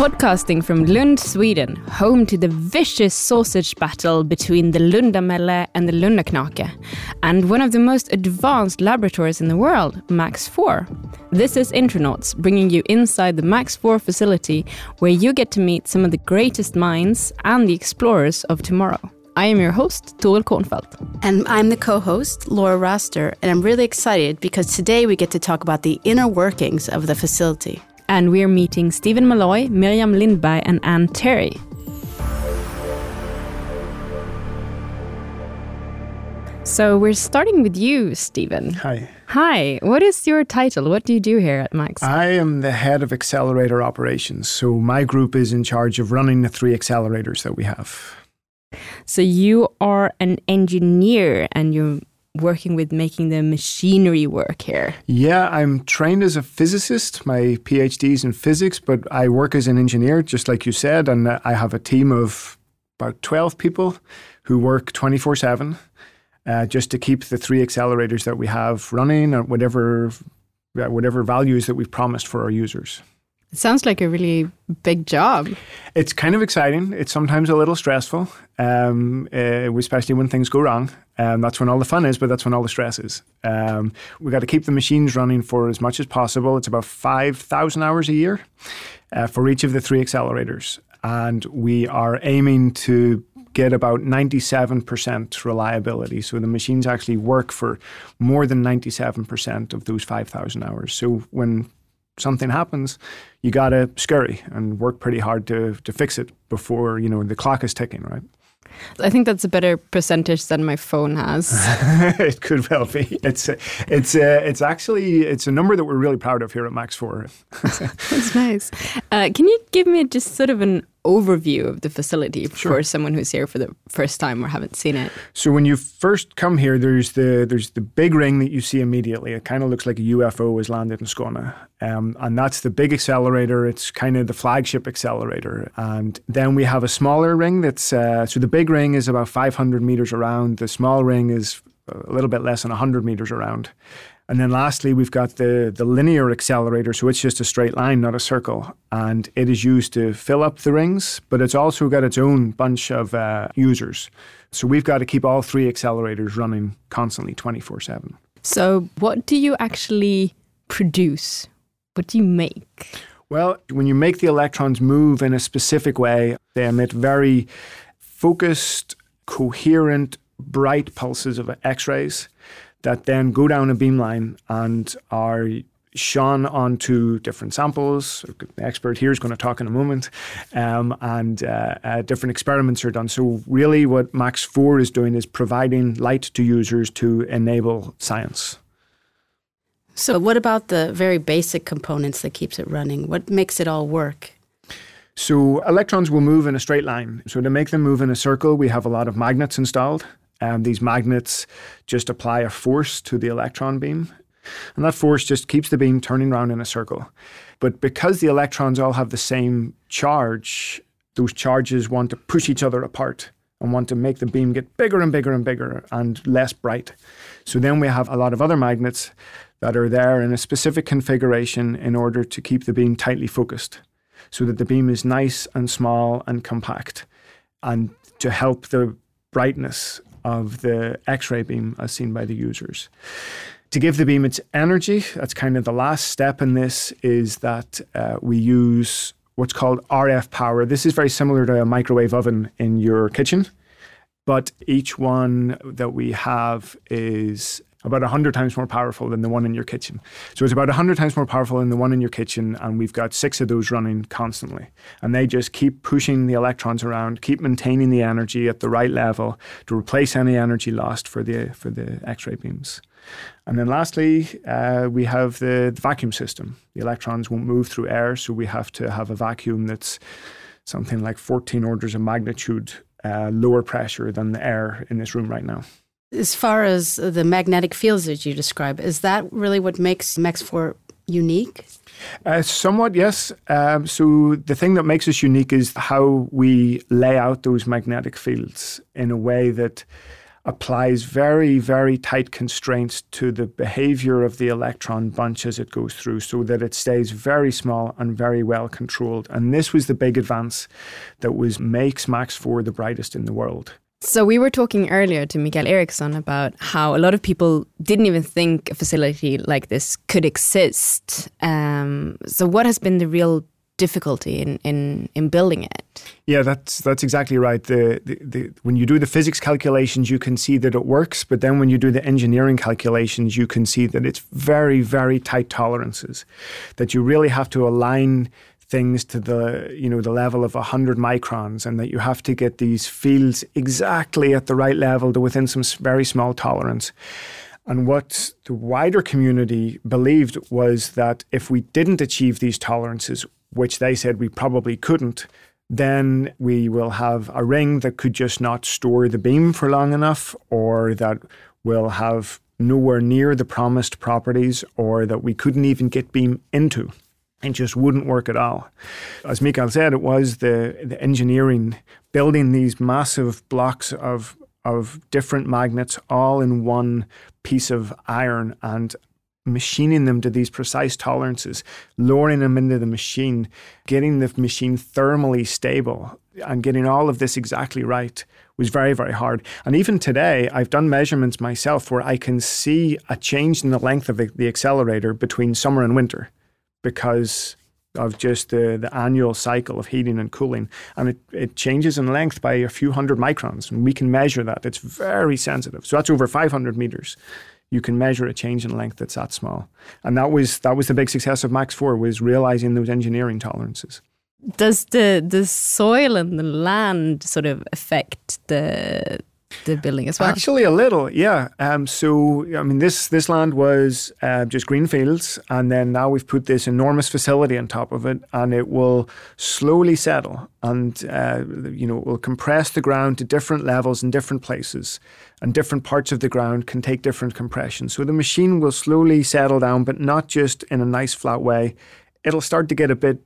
Podcasting from Lund, Sweden, home to the vicious sausage battle between the Lundamelle and the Lundaknake, and one of the most advanced laboratories in the world, Max 4. This is Intronauts, bringing you inside the Max 4 facility, where you get to meet some of the greatest minds and the explorers of tomorrow. I am your host, Toril Kornfeldt. And I'm the co host, Laura Raster, and I'm really excited because today we get to talk about the inner workings of the facility and we're meeting Stephen Molloy, Mirjam Lindberg, and Ann Terry. So we're starting with you, Stephen. Hi. Hi. What is your title? What do you do here at Max? I am the head of accelerator operations. So my group is in charge of running the three accelerators that we have. So you are an engineer and you working with making the machinery work here? Yeah, I'm trained as a physicist. My PhD is in physics, but I work as an engineer, just like you said, and I have a team of about 12 people who work 24 uh, 7 just to keep the three accelerators that we have running at whatever, uh, whatever values that we've promised for our users. It sounds like a really big job. It's kind of exciting. It's sometimes a little stressful, um, uh, especially when things go wrong. Um, that's when all the fun is, but that's when all the stress is. Um, we got to keep the machines running for as much as possible. It's about 5,000 hours a year uh, for each of the three accelerators. And we are aiming to get about 97% reliability. So the machines actually work for more than 97% of those 5,000 hours. So when something happens, you got to scurry and work pretty hard to, to fix it before, you know, the clock is ticking, right? I think that's a better percentage than my phone has. it could well be. It's it's uh, it's actually it's a number that we're really proud of here at Max Four. that's nice. Uh, can you give me just sort of an overview of the facility sure. for someone who's here for the first time or haven't seen it? So when you first come here, there's the there's the big ring that you see immediately. It kind of looks like a UFO has landed in Skåne, um, and that's the big accelerator. It's kind of the flagship accelerator, and then we have a smaller ring that's uh, so the big ring is about 500 meters around. The small ring is a little bit less than 100 meters around. And then lastly, we've got the, the linear accelerator. So it's just a straight line, not a circle. And it is used to fill up the rings, but it's also got its own bunch of uh, users. So we've got to keep all three accelerators running constantly 24 7. So, what do you actually produce? What do you make? Well, when you make the electrons move in a specific way, they emit very focused, coherent, bright pulses of X rays that then go down a beamline and are shone onto different samples. The expert here is going to talk in a moment, um, and uh, uh, different experiments are done. So, really, what Max 4 is doing is providing light to users to enable science. So, what about the very basic components that keeps it running? What makes it all work? So, electrons will move in a straight line. So, to make them move in a circle, we have a lot of magnets installed. Um, these magnets just apply a force to the electron beam, and that force just keeps the beam turning around in a circle. But because the electrons all have the same charge, those charges want to push each other apart and want to make the beam get bigger and bigger and bigger and less bright. So then we have a lot of other magnets that are there in a specific configuration in order to keep the beam tightly focused so that the beam is nice and small and compact and to help the brightness of the X ray beam as seen by the users. To give the beam its energy, that's kind of the last step in this, is that uh, we use what's called RF power. This is very similar to a microwave oven in your kitchen, but each one that we have is about 100 times more powerful than the one in your kitchen. So it's about 100 times more powerful than the one in your kitchen, and we've got six of those running constantly. And they just keep pushing the electrons around, keep maintaining the energy at the right level to replace any energy lost for the, for the X ray beams. And then lastly, uh, we have the, the vacuum system. The electrons won't move through air, so we have to have a vacuum that's something like 14 orders of magnitude uh, lower pressure than the air in this room right now. As far as the magnetic fields that you describe, is that really what makes Max4 unique? Uh, somewhat, yes. Um, so the thing that makes us unique is how we lay out those magnetic fields in a way that applies very, very tight constraints to the behavior of the electron bunch as it goes through so that it stays very small and very well controlled. And this was the big advance that was makes MAX 4 the brightest in the world. So we were talking earlier to Mikael Eriksson about how a lot of people didn't even think a facility like this could exist. Um, so what has been the real difficulty in, in, in building it. Yeah, that's that's exactly right. The, the, the, when you do the physics calculations, you can see that it works, but then when you do the engineering calculations, you can see that it's very very tight tolerances. That you really have to align things to the you know the level of 100 microns and that you have to get these fields exactly at the right level to within some very small tolerance and what the wider community believed was that if we didn't achieve these tolerances which they said we probably couldn't, then we will have a ring that could just not store the beam for long enough, or that will have nowhere near the promised properties, or that we couldn't even get beam into. It just wouldn't work at all. As Mikael said, it was the, the engineering, building these massive blocks of of different magnets all in one piece of iron and machining them to these precise tolerances, lowering them into the machine, getting the machine thermally stable, and getting all of this exactly right was very, very hard. And even today, I've done measurements myself where I can see a change in the length of the, the accelerator between summer and winter because of just the, the annual cycle of heating and cooling. And it, it changes in length by a few hundred microns. And we can measure that. It's very sensitive. So that's over 500 meters you can measure a change in length that's that small. And that was that was the big success of Max 4 was realizing those engineering tolerances. Does the the soil and the land sort of affect the the building as well? Actually, a little, yeah. Um, so, I mean, this this land was uh, just green fields, and then now we've put this enormous facility on top of it, and it will slowly settle, and uh, you know, it will compress the ground to different levels in different places, and different parts of the ground can take different compression. So the machine will slowly settle down, but not just in a nice flat way. It'll start to get a bit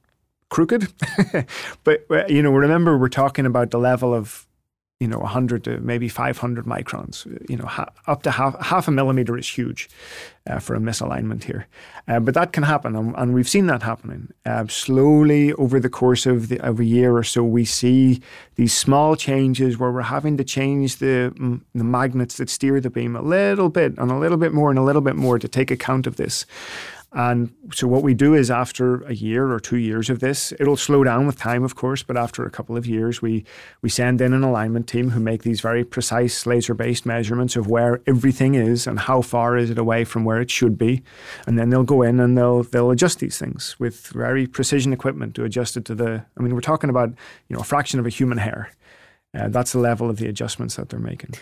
crooked, but uh, you know, remember we're talking about the level of you know, 100 to maybe 500 microns. You know, ha- up to half, half a millimeter is huge uh, for a misalignment here. Uh, but that can happen, and, and we've seen that happening. Uh, slowly over the course of, the, of a year or so, we see these small changes where we're having to change the, the magnets that steer the beam a little bit and a little bit more and a little bit more to take account of this. And so what we do is after a year or two years of this, it'll slow down with time, of course, but after a couple of years, we we send in an alignment team who make these very precise laser-based measurements of where everything is and how far is it away from where it should be. And then they'll go in and they'll they'll adjust these things with very precision equipment to adjust it to the I mean, we're talking about, you know, a fraction of a human hair. Uh, that's the level of the adjustments that they're making.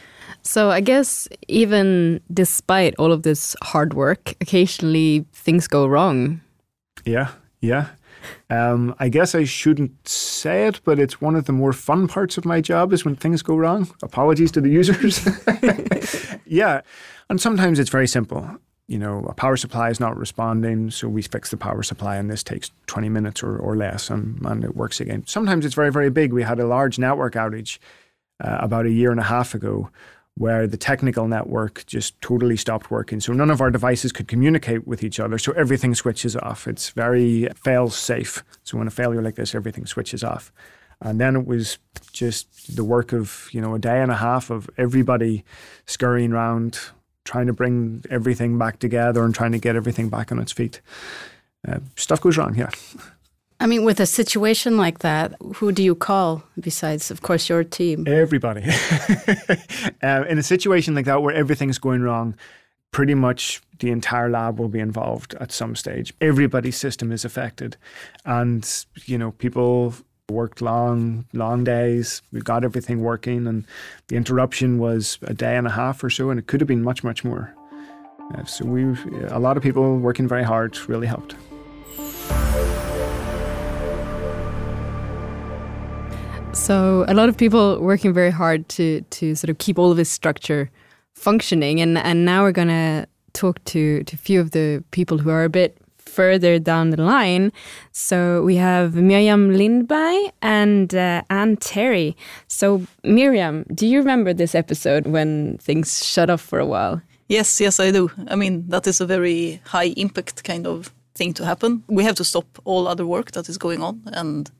So I guess even despite all of this hard work, occasionally things go wrong. Yeah, yeah. Um, I guess I shouldn't say it, but it's one of the more fun parts of my job is when things go wrong. Apologies to the users. yeah, and sometimes it's very simple. You know, a power supply is not responding, so we fix the power supply, and this takes 20 minutes or, or less, and, and it works again. Sometimes it's very, very big. We had a large network outage uh, about a year and a half ago where the technical network just totally stopped working. So none of our devices could communicate with each other. So everything switches off. It's very fail safe. So when a failure like this, everything switches off. And then it was just the work of, you know, a day and a half of everybody scurrying around, trying to bring everything back together and trying to get everything back on its feet. Uh, stuff goes wrong, yeah. I mean, with a situation like that, who do you call besides, of course, your team? Everybody. uh, in a situation like that where everything's going wrong, pretty much the entire lab will be involved at some stage. Everybody's system is affected. And, you know, people worked long, long days. We got everything working, and the interruption was a day and a half or so, and it could have been much, much more. Uh, so we, a lot of people working very hard really helped. So a lot of people working very hard to to sort of keep all of this structure functioning, and and now we're gonna talk to to a few of the people who are a bit further down the line. So we have Mirjam Lindberg and uh, Ann Terry. So Mirjam, do you remember this episode when things shut off for a while? Yes, yes, I do. I mean, that is a very high impact kind of thing to happen. We have to stop all other work that is going on and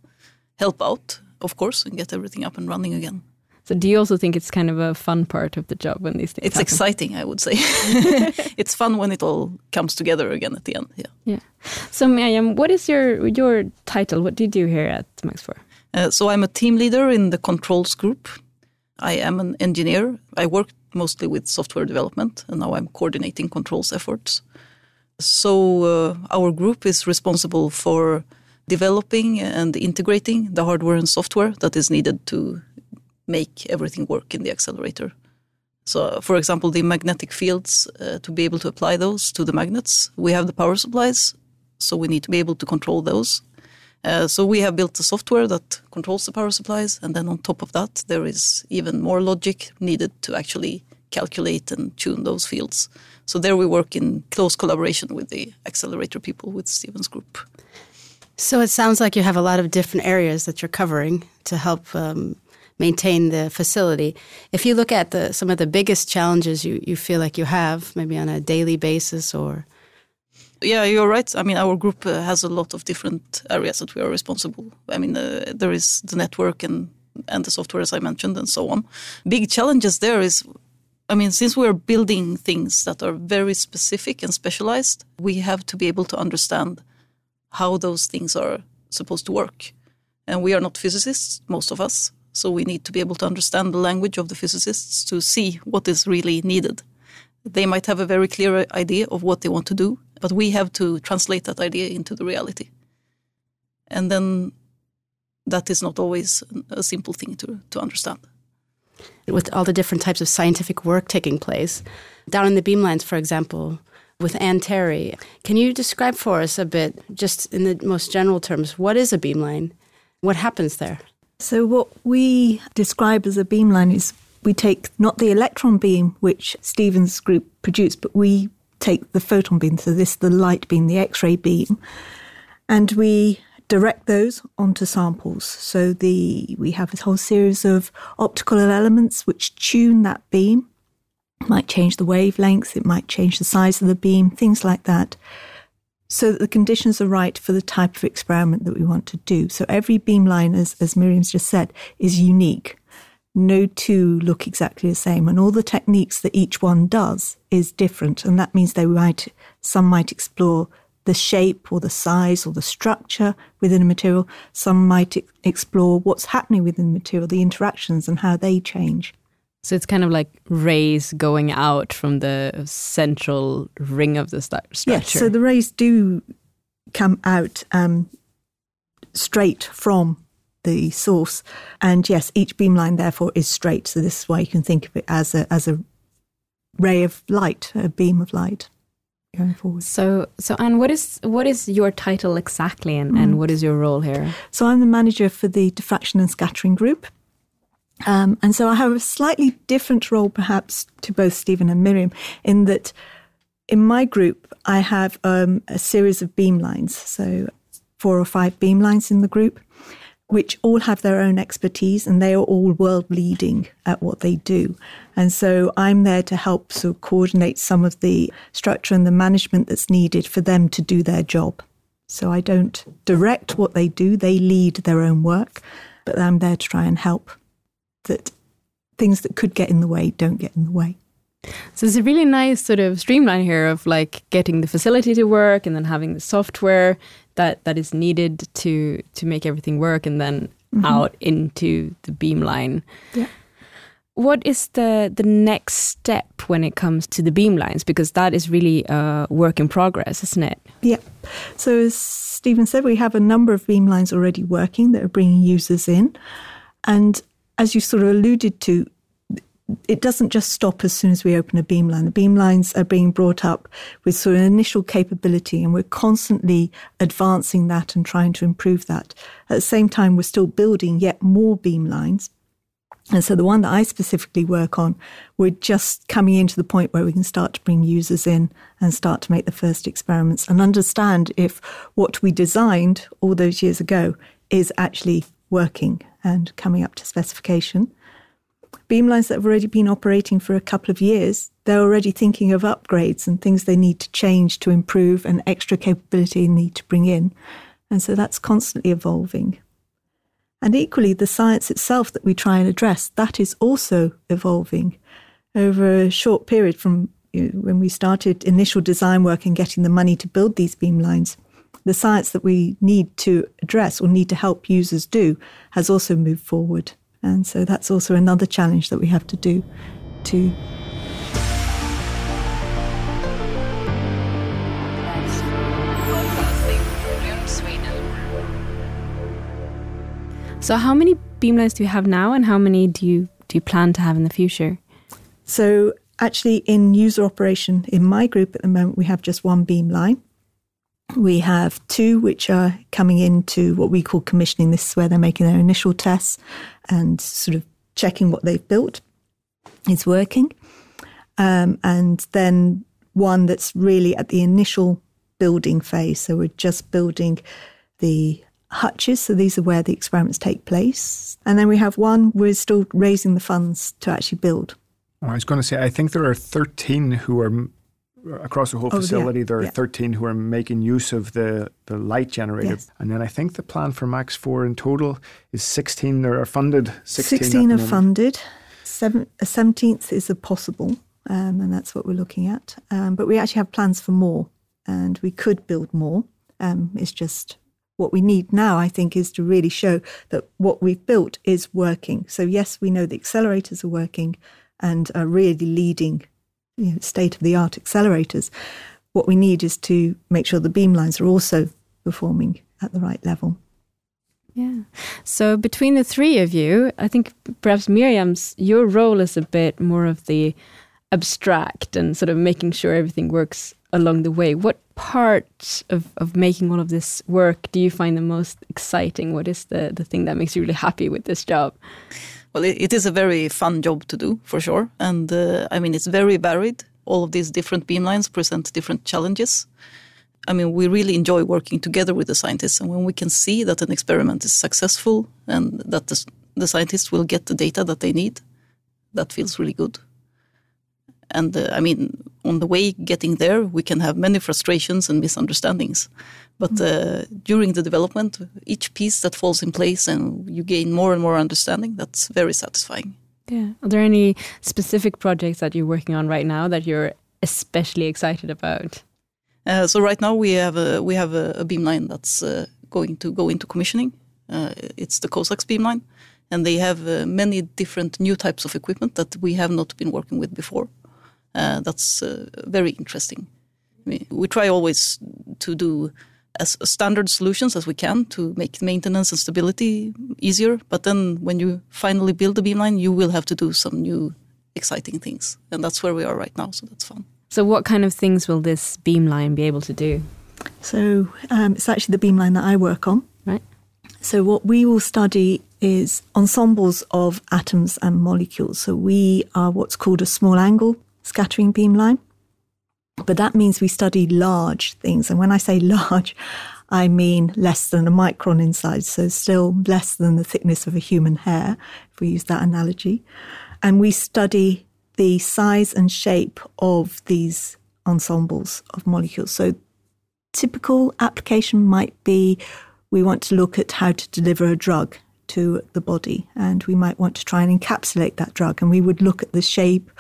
help out, of course, and get everything up and running again. So do you also think it's kind of a fun part of the job when these things It's happen? exciting, I would say. it's fun when it all comes together again at the end. Yeah. Yeah. So Mirjam, what is your your title? What do you do here at Max 4? Uh, so I'm a team leader in the controls group. I am an engineer. I work mostly with software development, and now I'm coordinating controls efforts. So uh, our group is responsible for developing and integrating the hardware and software that is needed to make everything work in the accelerator. So, for example, the magnetic fields, uh, to be able to apply those to the magnets, we have the power supplies, so we need to be able to control those. Uh, so we have built the software that controls the power supplies, and then on top of that, there is even more logic needed to actually calculate and tune those fields. So there we work in close collaboration with the accelerator people with Stephen's Group. So it sounds like you have a lot of different areas that you're covering to help um, maintain the facility. If you look at the, some of the biggest challenges you, you feel like you have, maybe on a daily basis or yeah, you're right. I mean, our group uh, has a lot of different areas that we are responsible. I mean, uh, there is the network and and the software, as I mentioned, and so on. Big challenges there is, I mean, since we're building things that are very specific and specialized, we have to be able to understand how those things are supposed to work. And we are not physicists, most of us, so we need to be able to understand the language of the physicists to see what is really needed. They might have a very clear idea of what they want to do, but we have to translate that idea into the reality. And then that is not always a simple thing to, to understand. With all the different types of scientific work taking place, down in the beamlines, for example, with Ann Terry, can you describe for us a bit, just in the most general terms, what is a beamline? What happens there? So, what we describe as a beamline is we take not the electron beam which Stephen's Group produced, but we take the photon beam, so this the light beam, the X-ray beam, and we direct those onto samples. So the we have this whole series of optical elements which tune that beam. It might change the wavelength, it might change the size of the beam, things like that. So that the conditions are right for the type of experiment that we want to do. So every beamline, as, as Mirjam's just said, is unique. No two look exactly the same. And all the techniques that each one does is different. And that means they might some might explore the shape or the size or the structure within a material. Some might explore what's happening within the material the interactions and how they change so it's kind of like rays going out from the central ring of the st- structure yes so the rays do come out um, straight from the source. And yes, each beamline therefore is straight. So this is why you can think of it as a as a ray of light, a beam of light going forward. So so Ann, what is what is your title exactly and, mm. and what is your role here? So I'm the manager for the diffraction and scattering group. Um, and so I have a slightly different role perhaps to both Stephen and Mirjam in that in my group I have um, a series of beamlines. So four or five beamlines in the group which all have their own expertise and they are all world leading at what they do. And so I'm there to help sort of coordinate some of the structure and the management that's needed for them to do their job. So I don't direct what they do, they lead their own work, but I'm there to try and help that things that could get in the way don't get in the way. So it's a really nice sort of streamline here of like getting the facility to work and then having the software that that is needed to to make everything work and then mm-hmm. out into the beamline. Yeah. What is the the next step when it comes to the beamlines? Because that is really a work in progress, isn't it? Yeah. So as Stephen said, we have a number of beamlines already working that are bringing users in, and as you sort of alluded to, it doesn't just stop as soon as we open a beamline. The beamlines are being brought up with sort of initial capability, and we're constantly advancing that and trying to improve that. At the same time, we're still building yet more beamlines And so the one that I specifically work on, we're just coming into the point where we can start to bring users in and start to make the first experiments and understand if what we designed all those years ago is actually working and coming up to specification. Beamlines that have already been operating for a couple of years, they're already thinking of upgrades and things they need to change to improve and extra capability they need to bring in. And so that's constantly evolving. And equally, the science itself that we try and address, that is also evolving over a short period from when we started initial design work and getting the money to build these beamlines. The science that we need to address or need to help users do has also moved forward. And so that's also another challenge that we have to do to So, how many beamlines do you have now, and how many do you do you plan to have in the future? So, actually, in user operation in my group at the moment, we have just one beamline. We have two which are coming into what we call commissioning. This is where they're making their initial tests and sort of checking what they've built is working. Um, and then one that's really at the initial building phase. So we're just building the hutches. So these are where the experiments take place. And then we have one we're still raising the funds to actually build. I was going to say, I think there are 13 who are across the whole Oh, yeah, facility. there are yeah. 13 who are making use of the, the light generator. Yes. And then I think the plan for Max 4 in total is 16. There are funded 16. at the are funded. Seven, a 17th is a possible, um, and that's what we're looking at. Um, but we actually have plans for more, and we could build more. Um, it's just what we need now, I think, is to really show that what we've built is working. So, yes, we know the accelerators are working and are really leading you know, state of the art accelerators. What we need is to make sure the beamlines are also performing at the right level. Yeah. So between the three of you, I think perhaps Mirjam's your role is a bit more of the abstract and sort of making sure everything works along the way. What part of, of making all of this work do you find the most exciting? What is the, the thing that makes you really happy with this job? Well, it, it is a very fun job to do for sure, and uh, I mean it's very varied. All of these different beamlines present different challenges. I mean, we really enjoy working together with the scientists, and when we can see that an experiment is successful and that the, the scientists will get the data that they need, that feels really good. And uh, I mean, on the way getting there, we can have many frustrations and misunderstandings. But uh, during the development, each piece that falls in place and you gain more and more understanding, that's very satisfying. Yeah. Are there any specific projects that you're working on right now that you're especially excited about? Uh, so right now we have a we have a, a beamline that's uh, going to go into commissioning. Uh, it's the CoSAXS beamline, and they have uh, many different new types of equipment that we have not been working with before. Uh, that's uh, very interesting. We, we try always to do as standard solutions as we can to make maintenance and stability easier. But then when you finally build the beamline, you will have to do some new exciting things, and that's where we are right now. So that's fun. So, what kind of things will this beamline be able to do? So um, it's actually the beamline that I work on. Right. So what we will study is ensembles of atoms and molecules. So we are what's called a small angle scattering beamline. But that means we study large things. And when I say large, I mean less than a micron in size, so still less than the thickness of a human hair, if we use that analogy. And we study the size and shape of these ensembles of molecules. So typical application might be we want to look at how to deliver a drug to the body, and we might want to try and encapsulate that drug, and we would look at the shape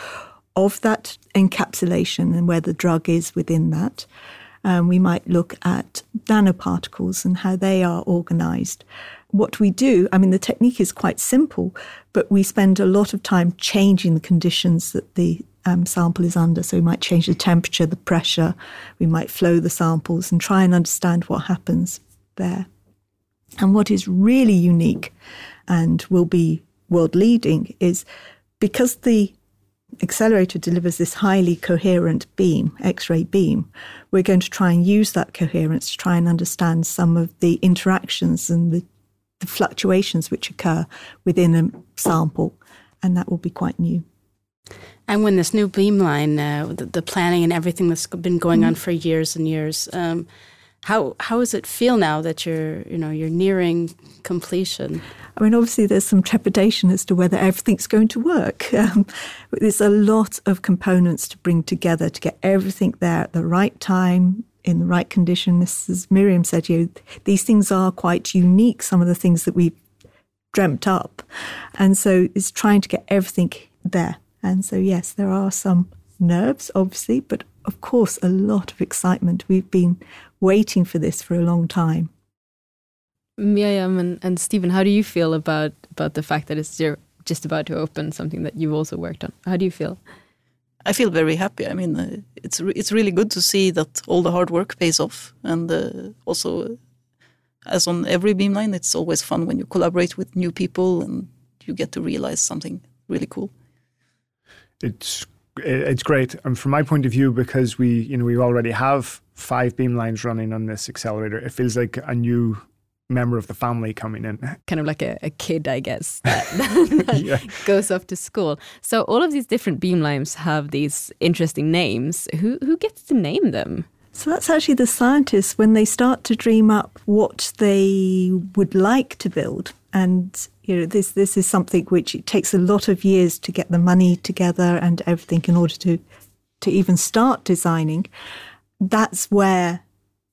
of that encapsulation and where the drug is within that. Um, we might look at nanoparticles and how they are organized. What we do, I mean, the technique is quite simple, but we spend a lot of time changing the conditions that the um, sample is under. So we might change the temperature, the pressure, we might flow the samples and try and understand what happens there. And what is really unique and will be world leading is because the accelerator delivers this highly coherent beam, X ray beam, we're going to try and use that coherence to try and understand some of the interactions and the the fluctuations which occur within a sample, and that will be quite new. And when this new beamline, uh, the, the, planning and everything that's been going on for years and years, um, how how does it feel now that you're you know you're nearing completion? I mean, obviously, there's some trepidation as to whether everything's going to work. Um, there's a lot of components to bring together to get everything there at the right time, in the right condition. This, as Mirjam said, you these things are quite unique. Some of the things that we dreamt up, and so it's trying to get everything there. And so, yes, there are some nerves, obviously, but of course, a lot of excitement. We've been waiting for this for a long time. Mirjam and, and Stephen, how do you feel about about the fact that it's just about to open something that you've also worked on? How do you feel? I feel very happy. I mean, uh, it's re it's really good to see that all the hard work pays off, and uh, also, uh, as on every beamline, it's always fun when you collaborate with new people and you get to realize something really cool. It's it's great, and from my point of view, because we you know we already have five beamlines running on this accelerator, it feels like a new member of the family coming in. Kind of like a, a kid, I guess, that, that yeah. goes off to school. So all of these different beamlines have these interesting names. Who who gets to name them? So that's actually the scientists when they start to dream up what they would like to build. And you know, this this is something which it takes a lot of years to get the money together and everything in order to to even start designing. That's where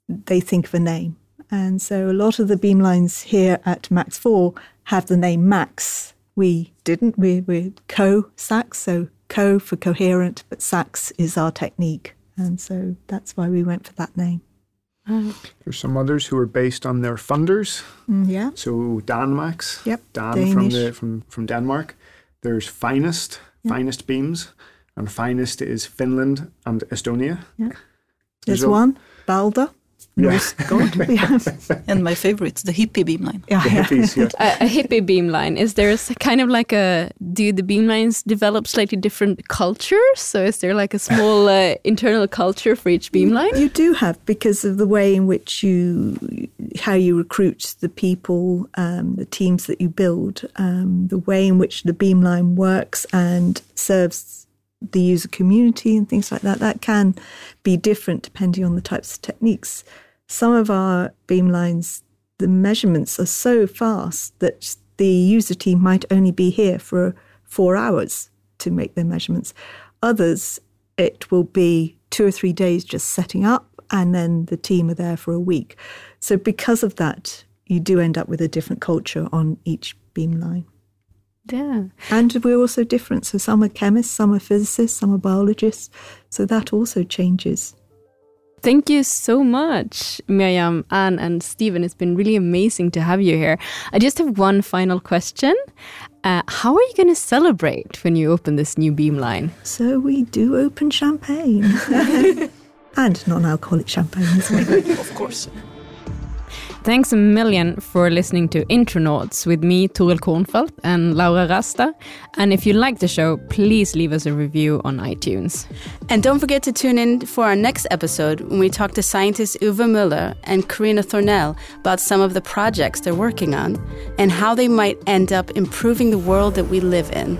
they think of a name. And so a lot of the beamlines here at Max 4 have the name Max. We didn't. We, we're CoSAXS, so co for coherent, but SAX is our technique. And so that's why we went for that name. There's some others who are based on their funders. Mm, yeah. So DanMax. Yep. Dan Danish. from the from from Denmark. There's Finest, yep. FinEstBeAMS, and Finest is Finland and Estonia. Yeah. There's, There's one, Balder. Norse god. and my favorite, the HIPPIE beamline. Yeah, the hippies, yeah. a, a, HIPPIE beamline. Is there a, kind of like a? Do the beamlines develop slightly different cultures? So is there like a small uh, internal culture for each beamline? You, you do have because of the way in which you, how you recruit the people, um, the teams that you build, um, the way in which the beamline works and serves the user community and things like that. That can be different depending on the types of techniques. Some of our beamlines, the measurements are so fast that the user team might only be here for four hours to make their measurements. Others, it will be two or three days just setting up, and then the team are there for a week. So, because of that, you do end up with a different culture on each beamline. Yeah. And we're also different. So some are chemists, some are physicists, some are biologists. So that also changes. Thank you so much, Mirjam, Ann, and Stephen. It's been really amazing to have you here. I just have one final question. Uh, how are you going to celebrate when you open this new beamline? So we do open champagne and non-alcoholic champagne as well. of course. Thanks a million for listening to Intronauts with me, Toril Kornfeldt, and Laura Rasta. And if you like the show, please leave us a review on iTunes. And don't forget to tune in for our next episode when we talk to scientists Uwe Müller and Karina Thornell about some of the projects they're working on and how they might end up improving the world that we live in.